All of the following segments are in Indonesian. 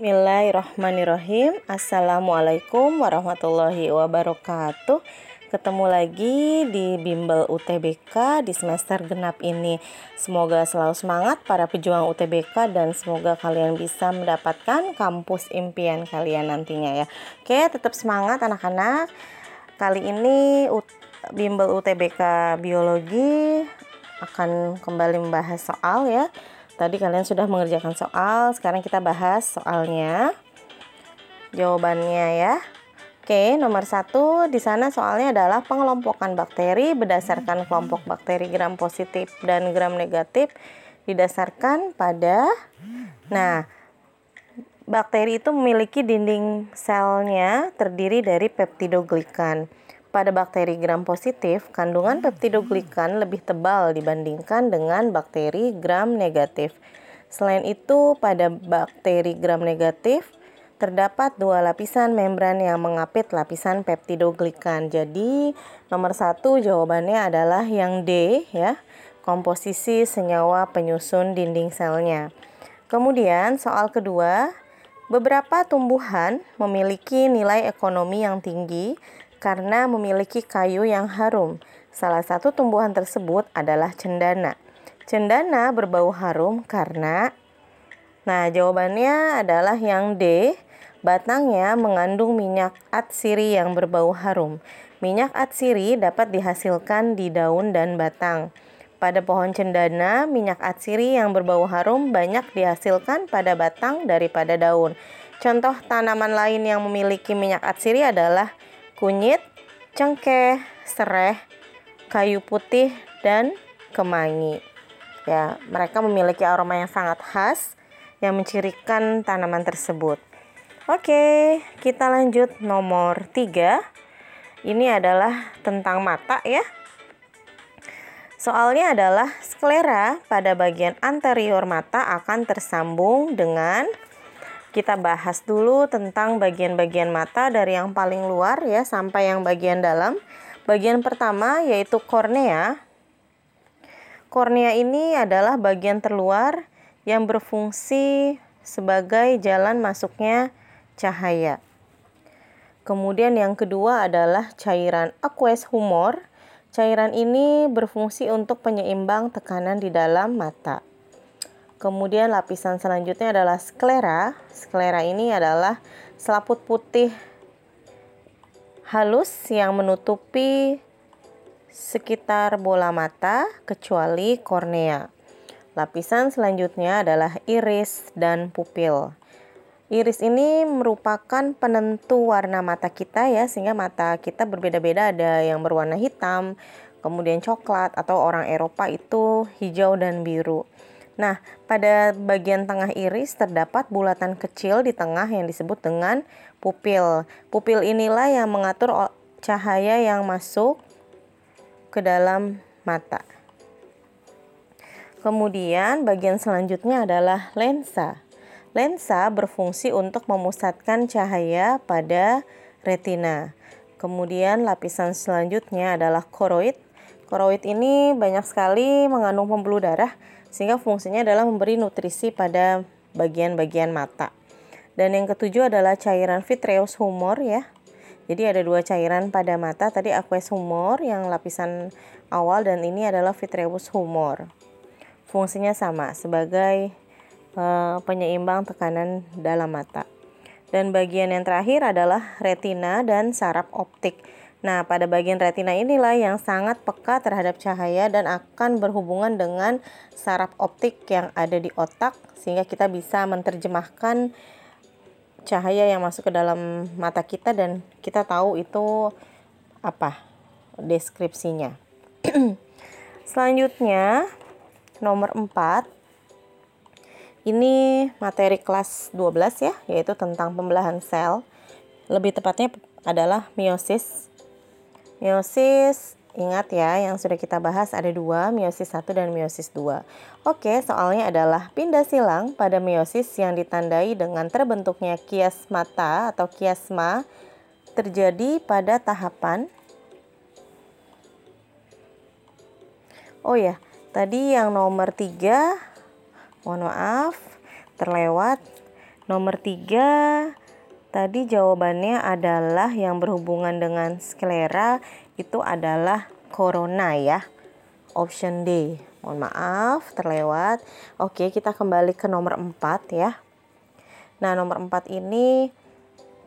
Bismillahirrahmanirrahim. Assalamualaikum warahmatullahi wabarakatuh. Ketemu lagi di Bimbel UTBK di semester genap ini. Semoga selalu semangat para pejuang UTBK Dan semoga kalian bisa mendapatkan kampus impian kalian nantinya ya. Oke tetap semangat anak-anak. Kali ini Bimbel UTBK Biologi akan kembali membahas soal ya Tadi kalian sudah mengerjakan soal, sekarang kita bahas soalnya. Jawabannya ya. Oke, nomor satu di sana soalnya adalah pengelompokan bakteri berdasarkan kelompok bakteri gram positif dan gram negatif didasarkan pada Nah, bakteri itu memiliki dinding selnya terdiri dari peptidoglikan. Pada bakteri gram positif, kandungan peptidoglikan lebih tebal dibandingkan dengan bakteri gram negatif. Selain itu, pada bakteri gram negatif terdapat dua lapisan membran yang mengapit lapisan peptidoglikan. Jadi, nomor satu jawabannya adalah yang D ya, komposisi senyawa penyusun dinding selnya. Kemudian, soal kedua, beberapa tumbuhan memiliki nilai ekonomi yang tinggi karena memiliki kayu yang harum. Salah satu tumbuhan tersebut adalah cendana. Cendana berbau harum karena Nah, jawabannya adalah yang D. Batangnya mengandung minyak atsiri yang berbau harum. Minyak atsiri dapat dihasilkan di daun dan batang. Pada pohon cendana, minyak atsiri yang berbau harum banyak dihasilkan pada batang daripada daun. Contoh tanaman lain yang memiliki minyak atsiri adalah kunyit, cengkeh, sereh, kayu putih, dan kemangi. Ya, mereka memiliki aroma yang sangat khas yang mencirikan tanaman tersebut. Oke, kita lanjut nomor 3. Ini adalah tentang mata ya. Soalnya adalah sklera pada bagian anterior mata akan tersambung dengan kita bahas dulu tentang bagian-bagian mata dari yang paling luar ya sampai yang bagian dalam. Bagian pertama yaitu kornea. Kornea ini adalah bagian terluar yang berfungsi sebagai jalan masuknya cahaya. Kemudian yang kedua adalah cairan aqueous humor. Cairan ini berfungsi untuk penyeimbang tekanan di dalam mata. Kemudian lapisan selanjutnya adalah sklera. Sklera ini adalah selaput putih halus yang menutupi sekitar bola mata kecuali kornea. Lapisan selanjutnya adalah iris dan pupil. Iris ini merupakan penentu warna mata kita ya, sehingga mata kita berbeda-beda ada yang berwarna hitam, kemudian coklat atau orang Eropa itu hijau dan biru. Nah, pada bagian tengah iris terdapat bulatan kecil di tengah yang disebut dengan pupil. Pupil inilah yang mengatur cahaya yang masuk ke dalam mata. Kemudian bagian selanjutnya adalah lensa. Lensa berfungsi untuk memusatkan cahaya pada retina. Kemudian lapisan selanjutnya adalah koroid. Koroid ini banyak sekali mengandung pembuluh darah sehingga fungsinya adalah memberi nutrisi pada bagian-bagian mata. Dan yang ketujuh adalah cairan vitreous humor ya. Jadi ada dua cairan pada mata, tadi aqueous humor yang lapisan awal dan ini adalah vitreous humor. Fungsinya sama sebagai uh, penyeimbang tekanan dalam mata. Dan bagian yang terakhir adalah retina dan saraf optik. Nah, pada bagian retina inilah yang sangat peka terhadap cahaya dan akan berhubungan dengan saraf optik yang ada di otak sehingga kita bisa menerjemahkan cahaya yang masuk ke dalam mata kita dan kita tahu itu apa deskripsinya. Selanjutnya, nomor 4 ini materi kelas 12 ya, yaitu tentang pembelahan sel. Lebih tepatnya adalah meiosis Meiosis, ingat ya, yang sudah kita bahas ada dua, meiosis 1 dan meiosis 2. Oke, soalnya adalah pindah silang pada meiosis yang ditandai dengan terbentuknya kias mata atau kiasma terjadi pada tahapan Oh ya, tadi yang nomor 3 mohon maaf terlewat. Nomor tiga, tadi jawabannya adalah yang berhubungan dengan sklera itu adalah corona ya. Option D. Mohon maaf, terlewat. Oke, kita kembali ke nomor empat ya. Nah, nomor empat ini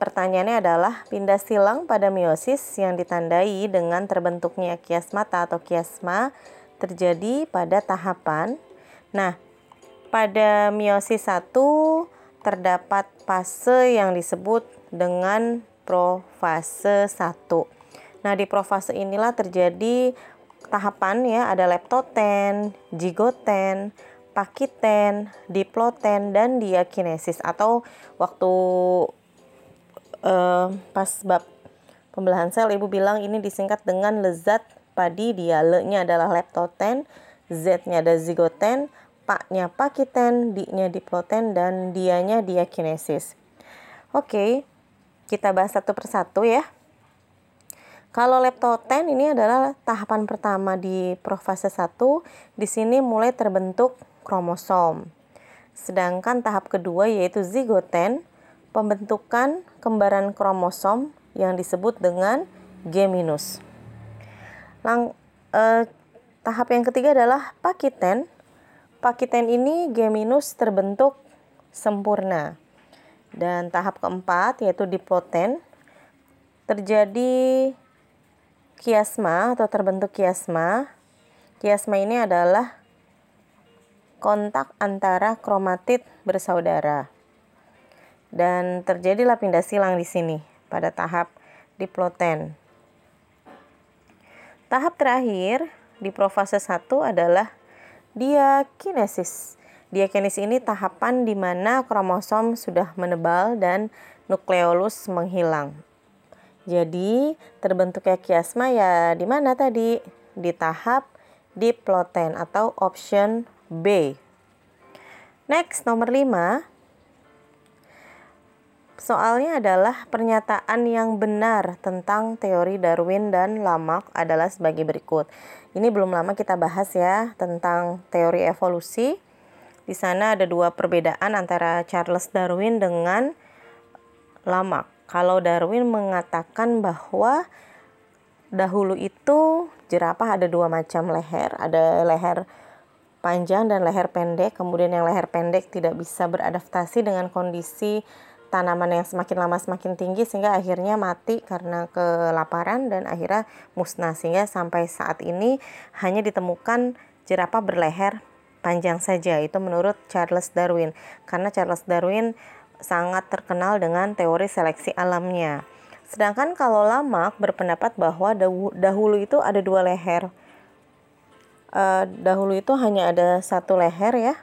Pertanyaannya adalah pindah silang pada meiosis yang ditandai dengan terbentuknya kiasmata atau kiasma terjadi pada tahapan. Nah, pada meiosis 1 terdapat fase yang disebut dengan profase 1. Nah, di profase inilah terjadi tahapan ya, ada leptoten, jigoten, pakiten, diploten, dan diakinesis atau waktu uh, pas bab pembelahan sel ibu bilang ini disingkat dengan lezat padi dia le-nya adalah leptoten z-nya ada zigoten pak-nya pakiten di-nya diploten dan dianya diakinesis oke kita bahas satu persatu ya kalau leptoten ini adalah tahapan pertama di profase 1 di sini mulai terbentuk kromosom sedangkan tahap kedua yaitu zigoten pembentukan kembaran kromosom yang disebut dengan G minus. Lang, eh, tahap yang ketiga adalah pakiten. Pakiten ini G minus terbentuk sempurna. Dan tahap keempat yaitu diploten terjadi kiasma atau terbentuk kiasma. Kiasma ini adalah kontak antara kromatid bersaudara dan terjadilah pindah silang di sini pada tahap diploten. Tahap terakhir di profase 1 adalah diakinesis. Diakinesis ini tahapan di mana kromosom sudah menebal dan nukleolus menghilang. Jadi, terbentuknya kiasma ya di mana tadi? Di tahap diploten atau option B. Next, nomor 5 Soalnya adalah pernyataan yang benar tentang teori Darwin dan Lamarck adalah sebagai berikut. Ini belum lama kita bahas ya tentang teori evolusi. Di sana ada dua perbedaan antara Charles Darwin dengan Lamarck. Kalau Darwin mengatakan bahwa dahulu itu jerapah ada dua macam leher, ada leher panjang dan leher pendek. Kemudian yang leher pendek tidak bisa beradaptasi dengan kondisi tanaman yang semakin lama semakin tinggi sehingga akhirnya mati karena kelaparan dan akhirnya musnah sehingga sampai saat ini hanya ditemukan jerapah berleher panjang saja itu menurut Charles Darwin karena Charles Darwin sangat terkenal dengan teori seleksi alamnya. Sedangkan kalau Lamarck berpendapat bahwa dahulu itu ada dua leher. Uh, dahulu itu hanya ada satu leher ya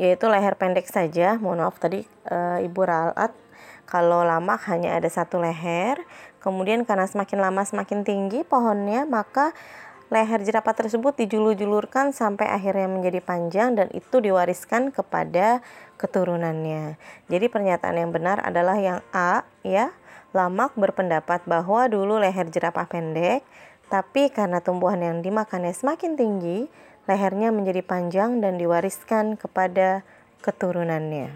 yaitu leher pendek saja. Mohon maaf tadi e, Ibu ralat kalau lama hanya ada satu leher. Kemudian karena semakin lama semakin tinggi pohonnya, maka leher jerapah tersebut dijulur-julurkan sampai akhirnya menjadi panjang dan itu diwariskan kepada keturunannya. Jadi pernyataan yang benar adalah yang A ya. Lamak berpendapat bahwa dulu leher jerapah pendek, tapi karena tumbuhan yang dimakannya semakin tinggi, lehernya menjadi panjang dan diwariskan kepada keturunannya.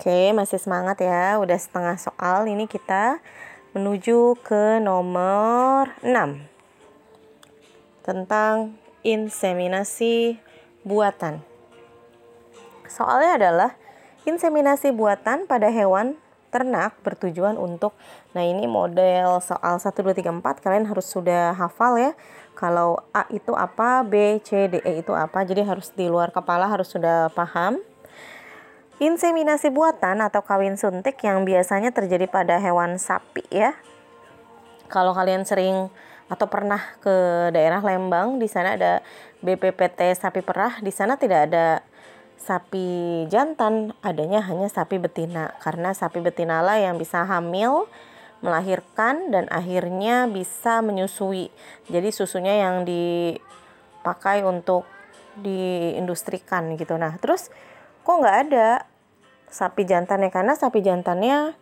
Oke, masih semangat ya. Udah setengah soal. Ini kita menuju ke nomor 6. Tentang inseminasi buatan. Soalnya adalah inseminasi buatan pada hewan ternak bertujuan untuk nah ini model soal 1 2 3 4 kalian harus sudah hafal ya kalau A itu apa, B, C, D, E itu apa. Jadi harus di luar kepala harus sudah paham. Inseminasi buatan atau kawin suntik yang biasanya terjadi pada hewan sapi ya. Kalau kalian sering atau pernah ke daerah Lembang, di sana ada BPPT sapi perah, di sana tidak ada sapi jantan, adanya hanya sapi betina karena sapi betina lah yang bisa hamil melahirkan dan akhirnya bisa menyusui. Jadi susunya yang dipakai untuk diindustrikan gitu. Nah, terus kok nggak ada sapi jantannya karena sapi jantannya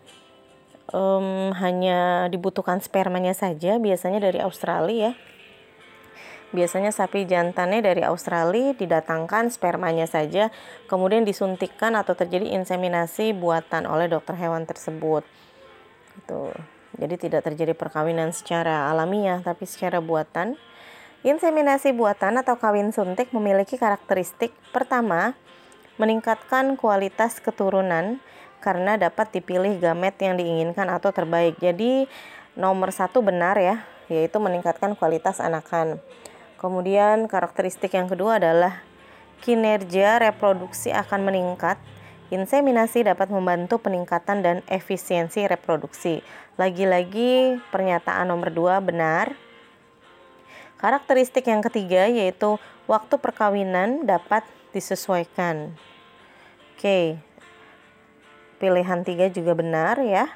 um, hanya dibutuhkan spermanya saja biasanya dari Australia ya. Biasanya sapi jantannya dari Australia didatangkan spermanya saja, kemudian disuntikkan atau terjadi inseminasi buatan oleh dokter hewan tersebut. Itu. Jadi tidak terjadi perkawinan secara alamiah, tapi secara buatan. Inseminasi buatan atau kawin suntik memiliki karakteristik pertama, meningkatkan kualitas keturunan karena dapat dipilih gamet yang diinginkan atau terbaik. Jadi nomor satu benar ya, yaitu meningkatkan kualitas anakan. Kemudian karakteristik yang kedua adalah kinerja reproduksi akan meningkat. Inseminasi dapat membantu peningkatan dan efisiensi reproduksi. Lagi-lagi pernyataan nomor dua benar. Karakteristik yang ketiga yaitu waktu perkawinan dapat disesuaikan. Oke, pilihan tiga juga benar ya.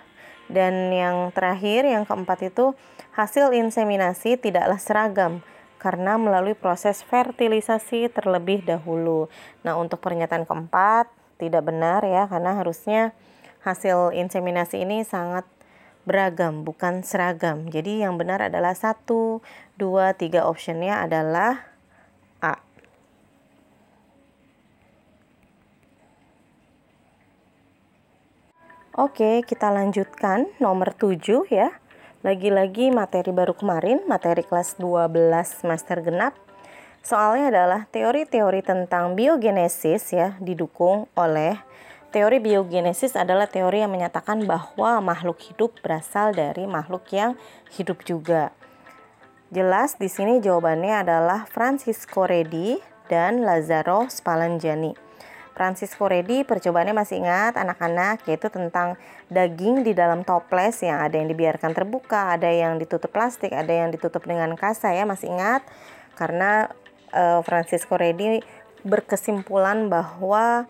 Dan yang terakhir, yang keempat itu hasil inseminasi tidaklah seragam karena melalui proses fertilisasi terlebih dahulu. Nah, untuk pernyataan keempat tidak benar ya karena harusnya hasil inseminasi ini sangat beragam bukan seragam. Jadi yang benar adalah satu, dua, tiga optionnya adalah A. Oke, kita lanjutkan nomor 7 ya. Lagi-lagi materi baru kemarin, materi kelas 12 master genap. Soalnya adalah teori-teori tentang biogenesis ya, didukung oleh teori biogenesis adalah teori yang menyatakan bahwa makhluk hidup berasal dari makhluk yang hidup juga. Jelas di sini jawabannya adalah Francisco Redi dan Lazaro Spallanzani. Francisco Redi percobaannya masih ingat anak-anak yaitu tentang daging di dalam toples yang ada yang dibiarkan terbuka, ada yang ditutup plastik, ada yang ditutup dengan kasa ya masih ingat karena uh, Francisco Redi berkesimpulan bahwa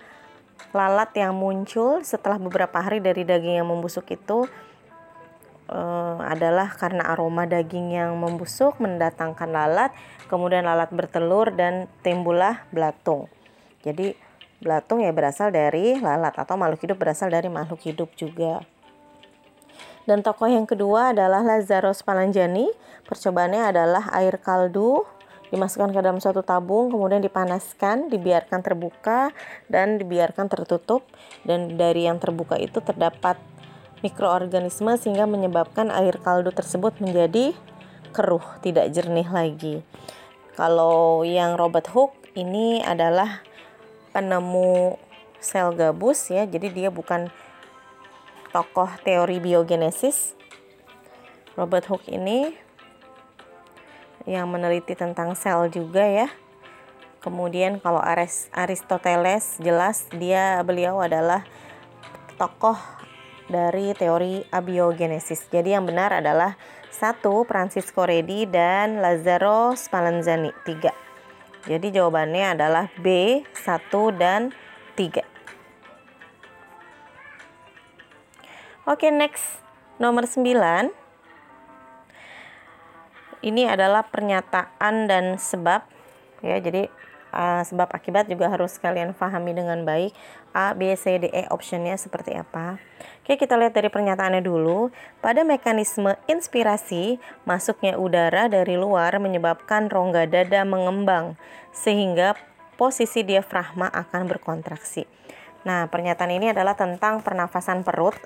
lalat yang muncul setelah beberapa hari dari daging yang membusuk itu uh, adalah karena aroma daging yang membusuk mendatangkan lalat, kemudian lalat bertelur dan timbullah belatung. Jadi Belatung ya berasal dari lalat atau makhluk hidup berasal dari makhluk hidup juga. Dan tokoh yang kedua adalah Lazaro Spallanzani. Percobaannya adalah air kaldu dimasukkan ke dalam suatu tabung, kemudian dipanaskan, dibiarkan terbuka dan dibiarkan tertutup dan dari yang terbuka itu terdapat mikroorganisme sehingga menyebabkan air kaldu tersebut menjadi keruh, tidak jernih lagi. Kalau yang Robert Hooke ini adalah penemu sel gabus ya. Jadi dia bukan tokoh teori biogenesis. Robert Hooke ini yang meneliti tentang sel juga ya. Kemudian kalau Aristoteles jelas dia beliau adalah tokoh dari teori abiogenesis. Jadi yang benar adalah satu Francisco Redi dan Lazzaro Spallanzani. Tiga. Jadi jawabannya adalah B, 1 dan 3. Oke, next. Nomor 9. Ini adalah pernyataan dan sebab ya. Jadi uh, sebab akibat juga harus kalian pahami dengan baik. A, B, C, D, E optionnya seperti apa. Oke, kita lihat dari pernyataannya dulu. Pada mekanisme inspirasi, masuknya udara dari luar menyebabkan rongga dada mengembang, sehingga posisi diafragma akan berkontraksi. Nah, pernyataan ini adalah tentang pernafasan perut.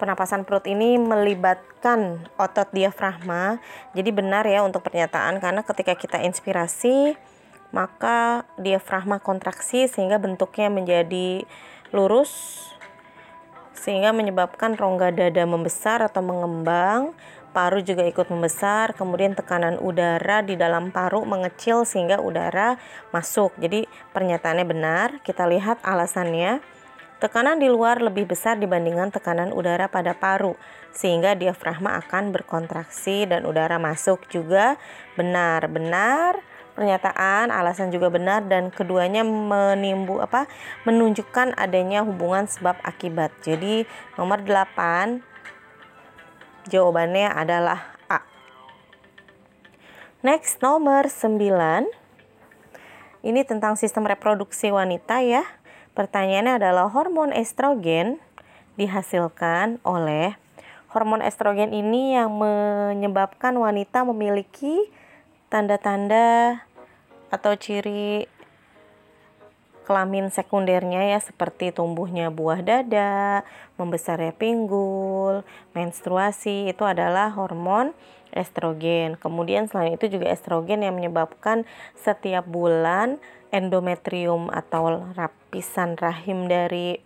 Pernapasan perut ini melibatkan otot diafragma. Jadi benar ya untuk pernyataan karena ketika kita inspirasi, maka diafragma kontraksi sehingga bentuknya menjadi lurus sehingga menyebabkan rongga dada membesar atau mengembang, paru juga ikut membesar, kemudian tekanan udara di dalam paru mengecil sehingga udara masuk. Jadi pernyataannya benar, kita lihat alasannya. Tekanan di luar lebih besar dibandingkan tekanan udara pada paru, sehingga diafragma akan berkontraksi dan udara masuk juga benar-benar pernyataan, alasan juga benar dan keduanya menimbu apa menunjukkan adanya hubungan sebab akibat. Jadi nomor 8 jawabannya adalah A. Next nomor 9 ini tentang sistem reproduksi wanita ya. Pertanyaannya adalah hormon estrogen dihasilkan oleh hormon estrogen ini yang menyebabkan wanita memiliki tanda-tanda atau ciri kelamin sekundernya ya seperti tumbuhnya buah dada, membesarnya pinggul, menstruasi itu adalah hormon estrogen. Kemudian selain itu juga estrogen yang menyebabkan setiap bulan endometrium atau lapisan rahim dari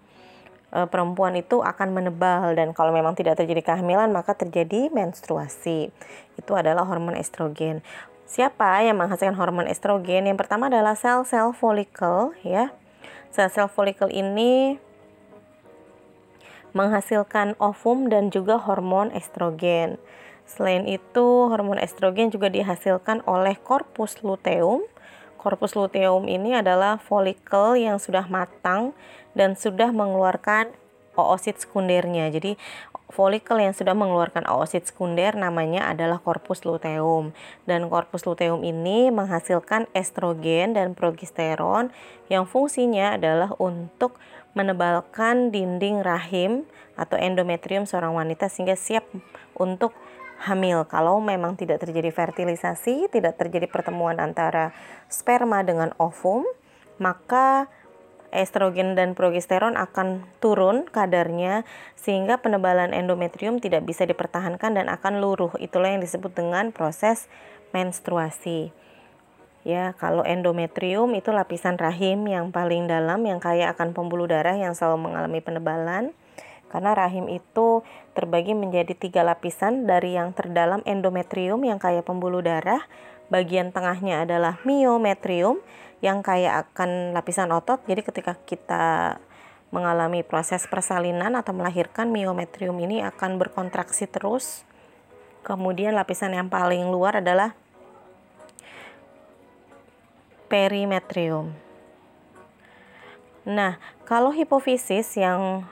e, perempuan itu akan menebal dan kalau memang tidak terjadi kehamilan maka terjadi menstruasi. Itu adalah hormon estrogen. Siapa yang menghasilkan hormon estrogen? Yang pertama adalah sel-sel folikel ya. Sel-sel folikel ini menghasilkan ovum dan juga hormon estrogen. Selain itu, hormon estrogen juga dihasilkan oleh corpus luteum. Corpus luteum ini adalah folikel yang sudah matang dan sudah mengeluarkan oosit sekundernya. Jadi folikel yang sudah mengeluarkan oosit sekunder namanya adalah korpus luteum dan korpus luteum ini menghasilkan estrogen dan progesteron yang fungsinya adalah untuk menebalkan dinding rahim atau endometrium seorang wanita sehingga siap untuk hamil. Kalau memang tidak terjadi fertilisasi, tidak terjadi pertemuan antara sperma dengan ovum, maka estrogen dan progesteron akan turun kadarnya sehingga penebalan endometrium tidak bisa dipertahankan dan akan luruh. Itulah yang disebut dengan proses menstruasi. Ya, kalau endometrium itu lapisan rahim yang paling dalam yang kaya akan pembuluh darah yang selalu mengalami penebalan. Karena rahim itu terbagi menjadi tiga lapisan dari yang terdalam endometrium yang kaya pembuluh darah, bagian tengahnya adalah miometrium yang kaya akan lapisan otot. Jadi ketika kita mengalami proses persalinan atau melahirkan miometrium ini akan berkontraksi terus. Kemudian lapisan yang paling luar adalah perimetrium. Nah, kalau hipofisis yang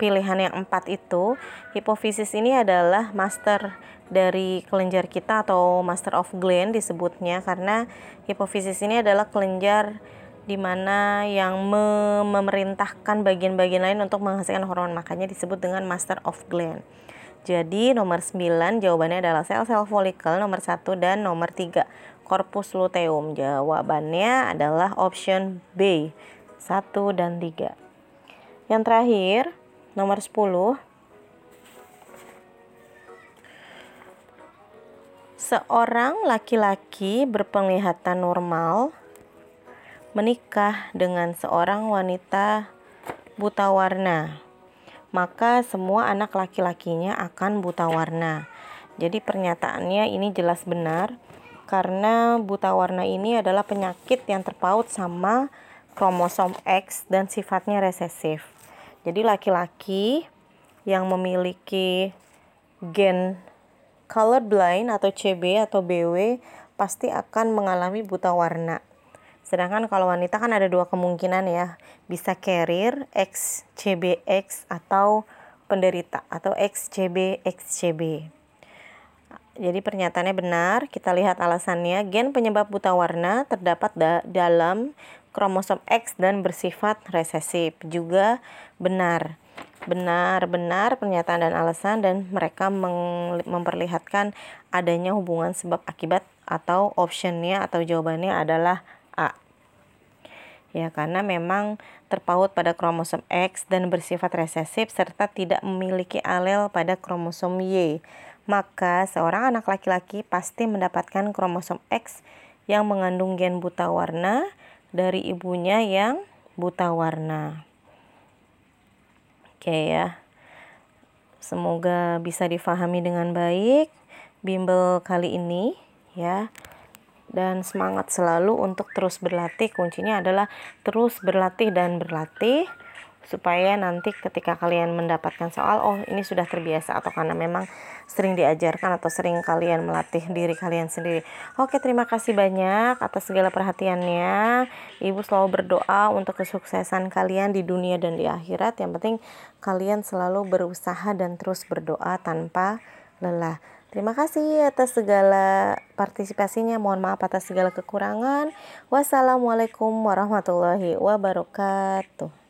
pilihan yang empat itu, hipofisis ini adalah master dari kelenjar kita atau master of gland disebutnya karena hipofisis ini adalah kelenjar di mana yang memerintahkan bagian-bagian lain untuk menghasilkan hormon makanya disebut dengan master of gland. Jadi nomor 9 jawabannya adalah sel-sel folikel nomor 1 dan nomor 3 corpus luteum. Jawabannya adalah option B 1 dan 3. Yang terakhir nomor 10 Seorang laki-laki berpenglihatan normal menikah dengan seorang wanita buta warna, maka semua anak laki-lakinya akan buta warna. Jadi pernyataannya ini jelas benar karena buta warna ini adalah penyakit yang terpaut sama kromosom X dan sifatnya resesif. Jadi laki-laki yang memiliki gen colorblind atau CB atau BW pasti akan mengalami buta warna. Sedangkan kalau wanita kan ada dua kemungkinan ya, bisa carrier XCBX atau penderita atau XCB XCB. Jadi pernyataannya benar, kita lihat alasannya. Gen penyebab buta warna terdapat da dalam kromosom X dan bersifat resesif. Juga benar benar-benar pernyataan dan alasan dan mereka memperlihatkan adanya hubungan sebab akibat atau optionnya atau jawabannya adalah A. Ya, karena memang terpaut pada kromosom X dan bersifat resesif serta tidak memiliki alel pada kromosom Y. Maka seorang anak laki-laki pasti mendapatkan kromosom X yang mengandung gen buta warna dari ibunya yang buta warna. Oke ya. Semoga bisa difahami dengan baik bimbel kali ini ya. Dan semangat selalu untuk terus berlatih. Kuncinya adalah terus berlatih dan berlatih supaya nanti ketika kalian mendapatkan soal oh ini sudah terbiasa atau karena memang sering diajarkan atau sering kalian melatih diri kalian sendiri. Oke, terima kasih banyak atas segala perhatiannya. Ibu selalu berdoa untuk kesuksesan kalian di dunia dan di akhirat. Yang penting kalian selalu berusaha dan terus berdoa tanpa lelah. Terima kasih atas segala partisipasinya. Mohon maaf atas segala kekurangan. Wassalamualaikum warahmatullahi wabarakatuh.